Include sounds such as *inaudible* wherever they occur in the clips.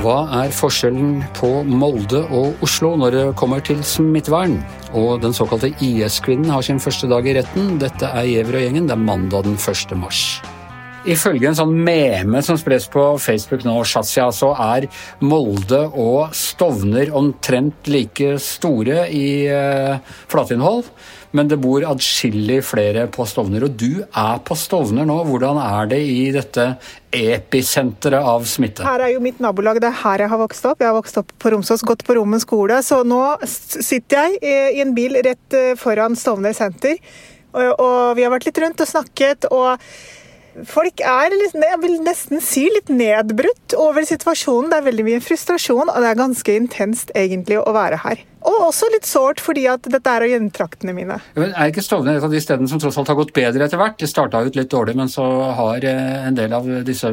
Hva er forskjellen på Molde og Oslo når det kommer til smittevern? Og den såkalte IS-kvinnen har sin første dag i retten. Dette er Giæver og gjengen. Det er mandag den 1. mars. Ifølge en sånn meme som spres på Facebook nå, Shazia, så er Molde og Stovner omtrent like store i eh, flatinnhold. Men det bor adskillig flere på Stovner. Og du er på Stovner nå. Hvordan er det i dette episenteret av smitte? Her er jo mitt nabolag. Det er her jeg har vokst opp. Jeg har vokst opp på Romsås, gått på Rommen skole. Så nå sitter jeg i en bil rett eh, foran Stovner senter. Og vi har vært litt rundt og snakket. og Folk er jeg vil nesten si litt nedbrutt over situasjonen. Det er veldig mye frustrasjon, og det er ganske intenst egentlig å være her. Og også litt sårt, fordi at dette er hjemtraktene mine. Men er ikke Stovner et av de stedene som tross alt har gått bedre etter hvert? Det starta ut litt dårlig, men så har eh, en del av disse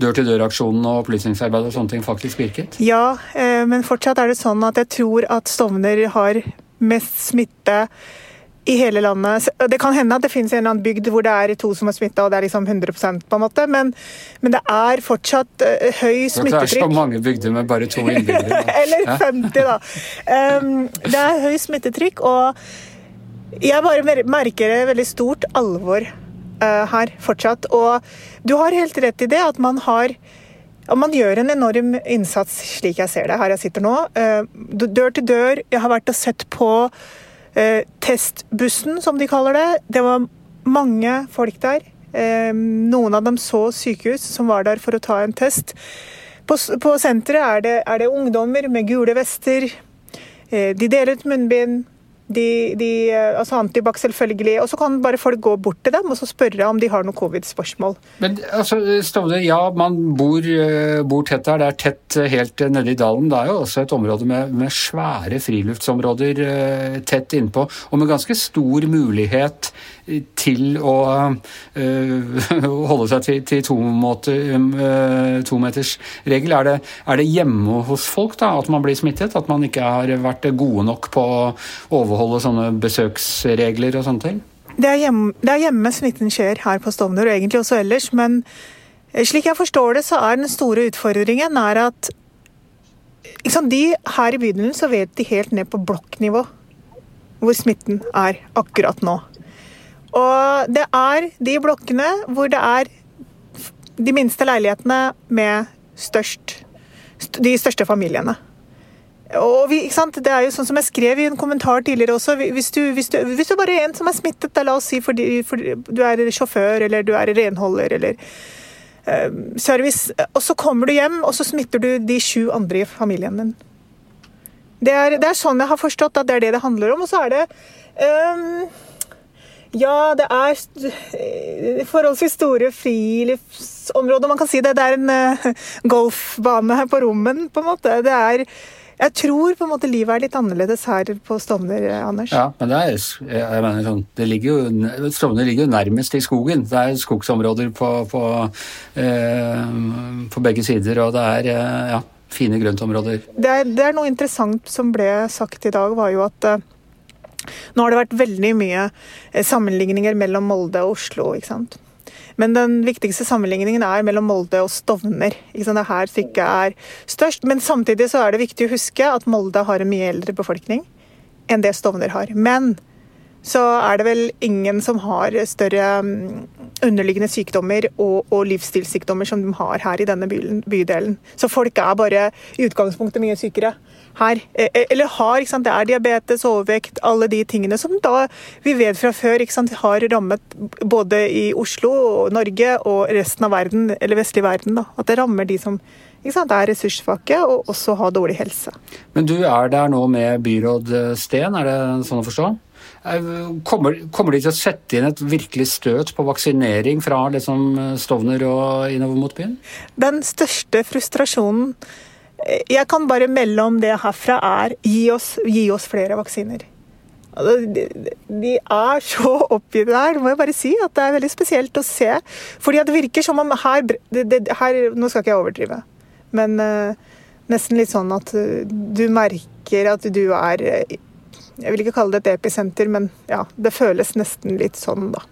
dør-til-dør-aksjonene og opplysningsarbeidet og sånne ting faktisk virket? Ja, eh, men fortsatt er det sånn at jeg tror at Stovner har mest smitte i hele landet. Det kan hende at det finnes en eller annen bygd hvor det er to som er smitta, og det er liksom 100% på en måte, men, men det er fortsatt uh, høy smittetrykk. Det er så mange bygder med bare to innbyggere. *laughs* eller 50, da. Um, det er høy smittetrykk, og jeg bare merker det veldig stort alvor uh, her fortsatt. Og du har helt rett i det at man har og man gjør en enorm innsats, slik jeg ser det her jeg sitter nå. Uh, dør til dør. Jeg har vært og sett på Eh, testbussen, som de kaller det. Det var mange folk der. Eh, noen av dem så sykehus som var der for å ta en test. På, på senteret er det, er det ungdommer med gule vester. Eh, de deler ut munnbind. De, de, altså Antibac, selvfølgelig. Og så kan bare folk gå bort til dem og så spørre om de har noen covid-spørsmål. Men altså, Stovde, ja, man bor, eh, bor, tett der. Det er tett eh, helt nede i dalen. Det er jo også et område med, med svære friluftsområder tett innpå, og med ganske stor mulighet til å *laughs* uh, holde seg til, til to uh, tometersregel. Er, det, er det hjemme hos folk da, at man blir smittet? At man ikke har vært gode nok på å overholde sånne besøksregler og sånne ting? Det er, hjemme, det er hjemme smitten skjer her på Stovner, og egentlig også ellers. Men slik jeg forstår det, så er den store utfordringen er at liksom, de her i bydelen så vet de helt ned på blokknivå hvor smitten er akkurat nå. Og det er de blokkene hvor det er de minste leilighetene med størst De største familiene. Og vi, Det er jo sånn som jeg skrev i en kommentar tidligere også. Hvis du, hvis du, hvis du bare er en som er smittet, da, la oss si fordi, fordi du er sjåfør eller du er renholder eller uh, service, og så kommer du hjem og så smitter du de sju andre i familien din. Det er, det er, sånn jeg har forstått at det er det det handler om. Og så er det um, ja, det er eh, forholdsvis store friluftsområder. Man kan si det. Det er en uh, golfbane her på Rommen, på en måte. Det er jeg tror på en måte livet er litt annerledes her på Stovner, Anders. Ja, men det er, jeg mener sånn, det ligger jo, Stovner ligger jo nærmest i skogen. Det er skogsområder på, på, eh, på begge sider, og det er eh, ja, fine grøntområder. Det er, det er noe interessant som ble sagt i dag, var jo at eh, nå har det vært veldig mye eh, sammenligninger mellom Molde og Oslo. ikke sant? Men den viktigste sammenligningen er mellom Molde og Stovner. Det her stykket er størst. Men samtidig så er det viktig å huske at Molde har en mye eldre befolkning enn det Stovner har. Men så er det vel ingen som har større mm, underliggende sykdommer og, og livsstilssykdommer som de har her i denne bydelen. Så folk er bare i utgangspunktet mye sykere her. E, e, eller har. Det er diabetes, overvekt, alle de tingene som da vi vet fra før har rammet både i Oslo og Norge og resten av verden, eller vestlig verden. da, At det rammer de som sant, er ressurssvake og også har dårlig helse. Men du er der nå med byråd Sten, er det sånn å forstå? Kommer, kommer, de til å sette inn et virkelig støt på vaksinering fra liksom Stovner og innover mot byen? Den største frustrasjonen jeg kan bare melde om det herfra er gi oss, gi oss flere vaksiner. Altså, de er så oppgitt der, må jeg bare si, at det er veldig spesielt å se. Fordi det virker som om her, det, det, her Nå skal ikke jeg overdrive, men uh, nesten litt sånn at du merker at du er Jeg vil ikke kalle det et episenter, men ja, det føles nesten litt sånn, da.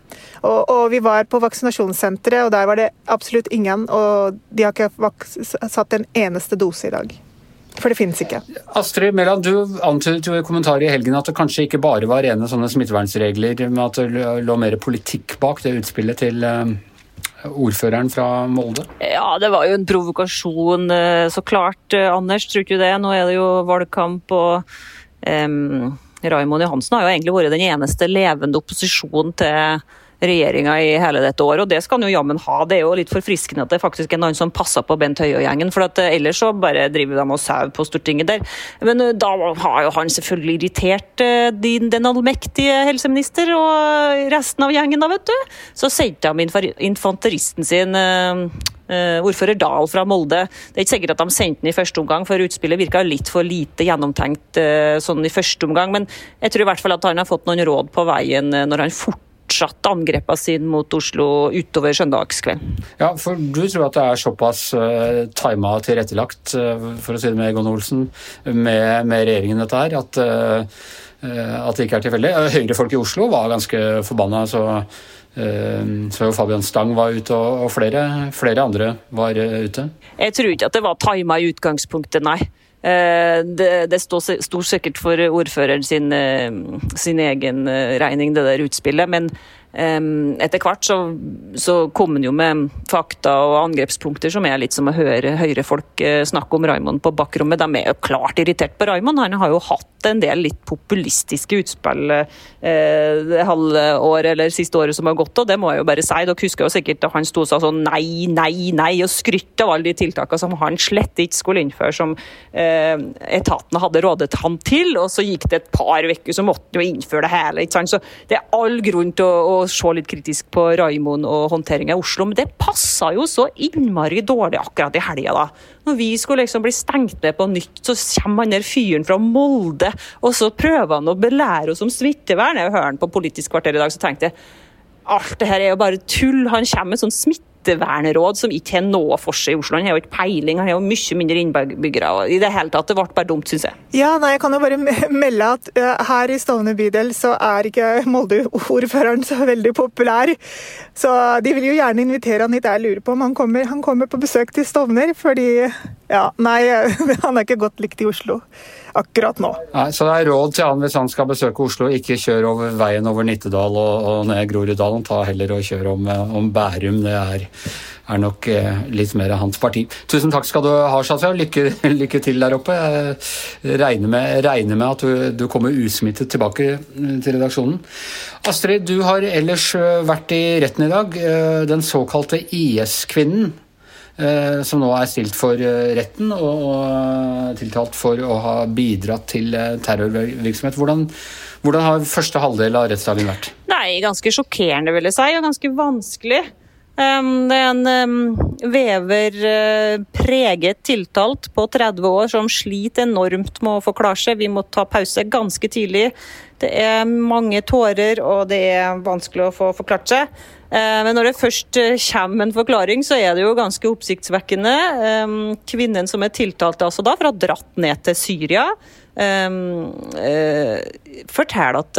Og, og vi var på vaksinasjonssenteret, og der var det absolutt ingen. Og de har ikke satt en eneste dose i dag. For det finnes ikke. Astrid Mæland, du antydet jo i kommentarer i helgen at det kanskje ikke bare var rene sånne smittevernregler, men at det lå mer politikk bak det utspillet til eh, ordføreren fra Molde? Ja, det var jo en provokasjon, eh, så klart. Eh, Anders, tror du det? Nå er det jo valgkamp og um, Raymond Johansen har jo egentlig vært den eneste levende opposisjonen til regjeringa i hele dette året, og det skal han jo jammen ha. Det er jo litt forfriskende at det faktisk er noen som passer på Bent Høie-gjengen, for at eh, ellers så bare driver de og sauer på Stortinget der. Men eh, da har jo han selvfølgelig irritert eh, din, den allmektige helseminister og resten av gjengen, da, vet du. Så sendte de infanteristen sin ordfører Dahl fra Molde. Det er ikke sikkert at de sendte den i første omgang, for utspillet virka litt for lite gjennomtenkt sånn i første omgang. Men jeg tror i hvert fall at han har fått noen råd på veien når han fort fortsatte angrepene sine mot Oslo utover søndagskvelden. Ja, for du tror at det er såpass uh, tima og tilrettelagt, uh, for å si det med Egon Olsen, med, med regjeringen dette her, at, uh, at det ikke er tilfeldig. Høyrefolk i Oslo var ganske forbanna, så, så Fabian Stang var ute, og, og flere, flere andre var ute. Jeg tror ikke at det var tima i utgangspunktet, nei. Eh, det, står, står sikkert for ordføreren sin, eh, sin egen eh, regning, det der utspillet. Men etter hvert så, så kom han jo med fakta og angrepspunkter som er litt som å høre Høyre-folk snakke om Raymond på bakrommet. De er jo klart irritert på Raymond. Han har jo hatt en del litt populistiske utspill eh, det halve eller siste året som har gått, og det må jeg jo bare si. Dere husker jo sikkert at han sto og sa sånn nei, nei, nei, og skrytte av alle de tiltakene som han slett ikke skulle innføre, som eh, etatene hadde rådet han til. Og så gikk det et par uker, så måtte han jo innføre det hele. ikke sant? Så det er all grunn til å, å se litt kritisk på Raimond og håndteringa i Oslo, men det passa jo så innmari dårlig akkurat i helga, da. Når vi skulle liksom bli stengt ned på nytt, så kommer han der fyren fra Molde og så prøver han å belære oss om smittevern. Jeg hører han på Politisk kvarter i dag, så tenkte jeg alt det her er jo bare tull. Han kommer med sånn smittevernråd som ikke har noe for seg i Oslo. Han har jo ikke peiling, han har jo mye mindre innbyggere. I det hele tatt, det ble bare dumt, syns jeg. Ja, nei, jeg kan jo bare melde at her i Stovner bydel så er ikke Molde-ordføreren så veldig populær. Så de vil jo gjerne invitere han hit. Jeg lurer på om han kommer, han kommer på besøk til Stovner, fordi ja, nei, *laughs* han er ikke godt likt i Oslo akkurat nå. Nei, så det er råd til han hvis han skal besøke Oslo, ikke kjør over veien over Nittedal og, og ned Groruddalen. Ta heller og kjør om, om Bærum. Det er, er nok eh, litt mer hans parti. Tusen takk skal du ha, Shazia. Lykke, *laughs* lykke, til der oppe. Jeg regner med, regner med at du, du, kommer usmittet tilbake til redaksjonen. Astrid, du har ellers eh, vært i retten i dag. Eh, den såkalte IS-kvinnen Eh, som nå er stilt for eh, retten og tiltalt for å ha bidratt til eh, terrorvirksomhet. Hvordan, hvordan har første halvdel av rettsdagen vært? Nei, Ganske sjokkerende, vil jeg si, og ganske vanskelig. Um, det er en um, vever preget tiltalt på 30 år som sliter enormt med å forklare seg. Vi må ta pause ganske tidlig. Det er mange tårer, og det er vanskelig å få forklart seg. Eh, men når det først eh, kommer en forklaring, så er det jo ganske oppsiktsvekkende. Eh, kvinnen som er tiltalt altså da, for å ha dratt ned til Syria, forteller at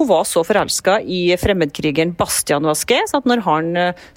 hun var så forelska i fremmedkrigeren Bastian Vasquez at når han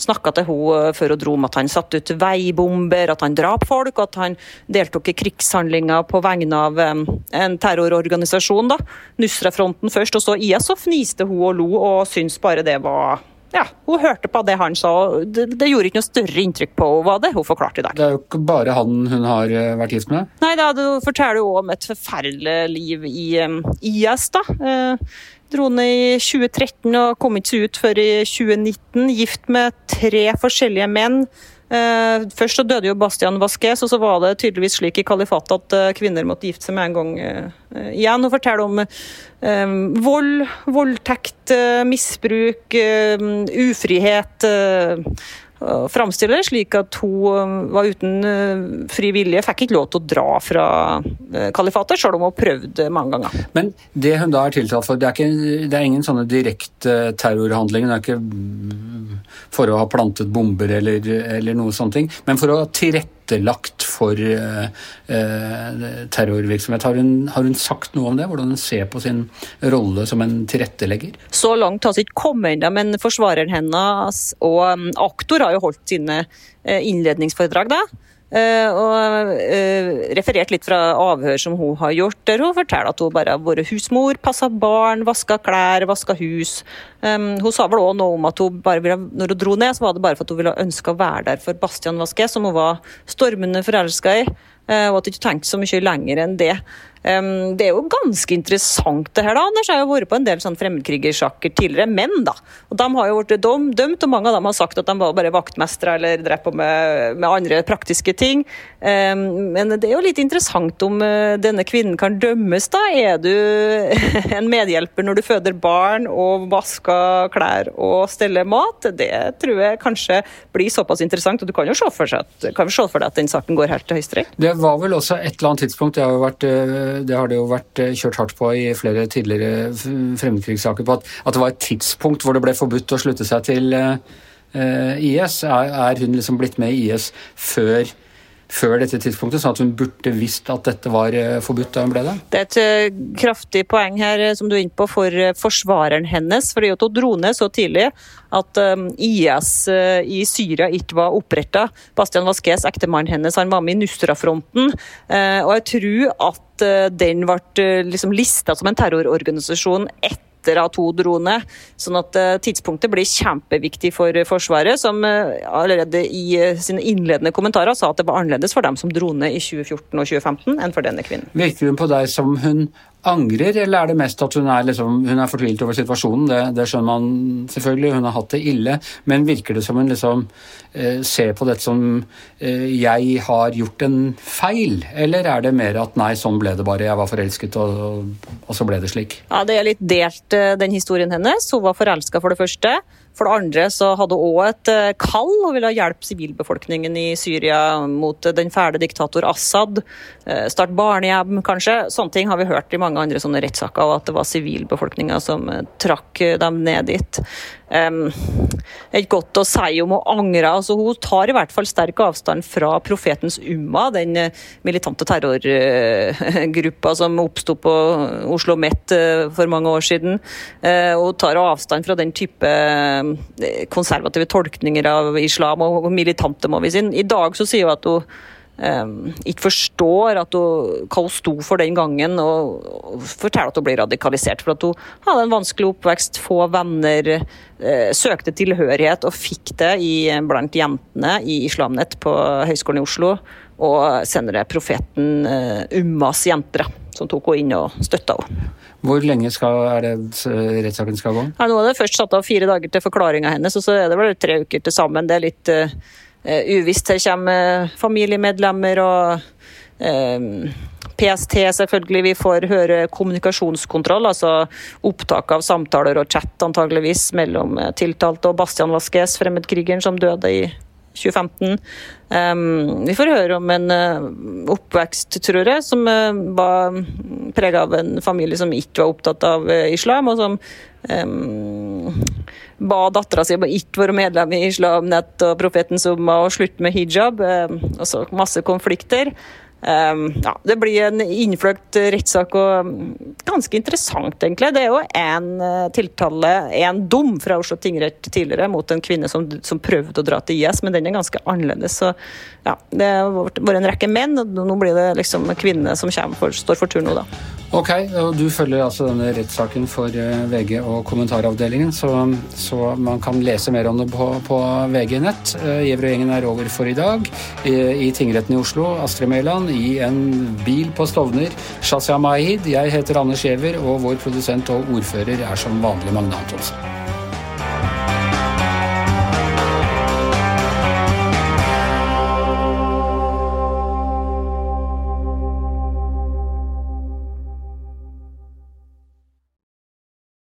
snakka til henne før hun dro om at han satte ut veibomber, at han drap folk, at han deltok i krigshandlinger på vegne av en terrororganisasjon, da, Nusra-fronten først, og så IS, så fniste hun og lo og syntes bare det var ja, hun hørte på det han sa. Det, det gjorde ikke noe større inntrykk på henne, det hun forklarte i dag. Det er jo ikke bare han hun har eh, vært gift med? Nei da, du forteller jo om et forferdelig liv i um, IS, da. Uh, dro ned i 2013 og kom ikke seg ut før i 2019. Gift med tre forskjellige menn. Eh, først så døde jo Bastian Vasquez, og så var det tydeligvis slik i kalifatet at eh, kvinner måtte gifte seg med en gang eh, igjen. Og fortelle om vold, voldtekt, misbruk, ufrihet framstiller det slik at hun var uten fri vilje, fikk ikke lov til å dra fra kalifatet, selv om hun prøvde mange ganger. Men det hun da er tiltalt for, det er, ikke, det er ingen sånne direkte terrorhandlinger? Det er ikke for å ha plantet bomber eller, eller noe ting, men for å ha tilrettelagt tilrettelagt for uh, terrorvirksomhet. Har hun, har hun, sagt noe om det? Hvordan hun ser på sin rolle som en tilrettelegger? Så langt har vi ikke kommet ennå, men forsvareren hennes og um, aktor har jo holdt sine innledningsforedrag. da. Uh, og uh, referert litt fra avhør som hun har gjort, der hun forteller at hun bare har vært husmor, passa barn, vaska klær, vaska hus. Hun sa vel òg noe om at hun bare ville, når hun dro ned, så var det bare for at hun ville ønske å være der for Bastian Vasquez, som hun var stormende forelska i, og at du ikke tenkte så mye lenger enn det. Det er jo ganske interessant det her, da. Anders har jo vært på en del sånn fremmedkrigersjakker tidligere, menn, da. Og de har jo blitt dømt, og mange av dem har sagt at de var bare vaktmestere eller drev på med, med, andre praktiske ting. Men det er jo litt interessant om uh, denne kvinnen kan dømmes, da. Er du *laughs* en medhjelper når du føder barn og vasker klær og steller mat? Det tror jeg kanskje blir såpass interessant, og du kan jo se for, seg at, se for deg at den saken går helt til Høyesterett. Det var vel også et eller annet tidspunkt, det har vært uh det har det jo vært eh, kjørt hardt på i flere tidligere fremmedkrigssaker, på at, at, det var et tidspunkt hvor det ble forbudt å slutte seg til uh, IS. Er, er, hun liksom blitt med i IS før før dette tidspunktet, sånn at hun burde visst at dette var forbudt da hun ble det? Det er et kraftig poeng her som du er inne på for forsvareren hennes. fordi at Hun dro ned så tidlig at IS i Syria ikke var oppretta. Bastian Vasques, ektemannen hennes, han var med i Nusra-fronten. Og jeg tror at Eh, den ble eh, liksom lista som en terrororganisasjon etter dro ned. Sånn at eh, tidspunktet blir kjempeviktig for Forsvaret, som allerede i sine innledende kommentarer sa at det var annerledes for dem som drone i 2014 og 2015 enn for denne kvinnen. Virker hun på deg som hun angrer, eller er det mest at hun er, liksom, hun er fortvilt over situasjonen? Det, det, skjønner man selvfølgelig, hun har hatt det ille. Men virker det som hun liksom eh, ser på dette som eh, 'jeg har gjort en feil', eller er det mer at 'nei, sånn ble det bare, jeg var forelsket', og, og så ble det slik? Ja, Det er litt delt, eh, den historien hennes. Hun var forelska, for det første. For det andre så hadde hun òg et eh, kall og ville hjelpe sivilbefolkningen i Syria mot den fæle diktator Assad. Eh, start barnehjem, kanskje. Sånne ting har vi hørt i mange andre sånne rettssaker, og at det var sivilbefolkninga som eh, trakk dem ned dit. Um, godt å si om å angre. Altså, hun tar i hvert fall sterk avstand fra profetens Umma, den militante terrorgruppa som oppsto på Oslo Met for mange år siden. Hun tar avstand fra den type Eh, konservative tolkninger av islam og militante, må vi si. I dag så sier hun at hun ikke forstår at hun, hva hun sto for den gangen, og, forteller at hun blir radikalisert. For at hun hadde en vanskelig oppvekst, få venner, uh, søkte tilhørighet og fikk det i, blant jentene i Islamnett på Høgskolen i Oslo. Og senere profeten uh, Ummas jenter, som tok henne inn og støtta henne. Hvor lenge skal, er det rettssaken skal gå? Ja, nå er det først satt av fire dager til forklaringa hennes, og så er det vel tre uker til sammen. Det er litt uvisst. Her kommer familiemedlemmer og uh, PST, selvfølgelig. Vi får høre kommunikasjonskontroll, altså opptak av samtaler og chat antageligvis mellom tiltalte og Bastian Vasques, fremmedkrigeren som døde i 2015. Um, vi får høre om en uh, oppvekst, tror jeg, som uh, var prega av en familie som ikke var opptatt av uh, islam, og som um, ba dattera si om ikke være medlem i Islamnett og Profeten Summa og slutte med hijab. og så masse konflikter. Um, ja, det blir en innfløkt rettssak og ganske interessant, egentlig. Det er jo en uh, tiltale, en dom fra Oslo tingrett tidligere mot en kvinne som, som, prøvde å dra til IS, men den er ganske annerledes. Så ja, det har vært en rekke menn, og nå blir det liksom kvinnene som for, står for tur nå, da. Ok, og du følger altså denne rettssaken for eh, VG og kommentaravdelingen, så, så, man kan lese mer om det på, på VG nett. Uh, Gjevrøy-gjengen er over for i dag. I, i tingretten i Oslo, Astrid Mæland i en bil på Stovner. Shazia Mahid, jeg heter Anders Giæver, og vår produsent og ordfører er som vanlig Magne Antonsen.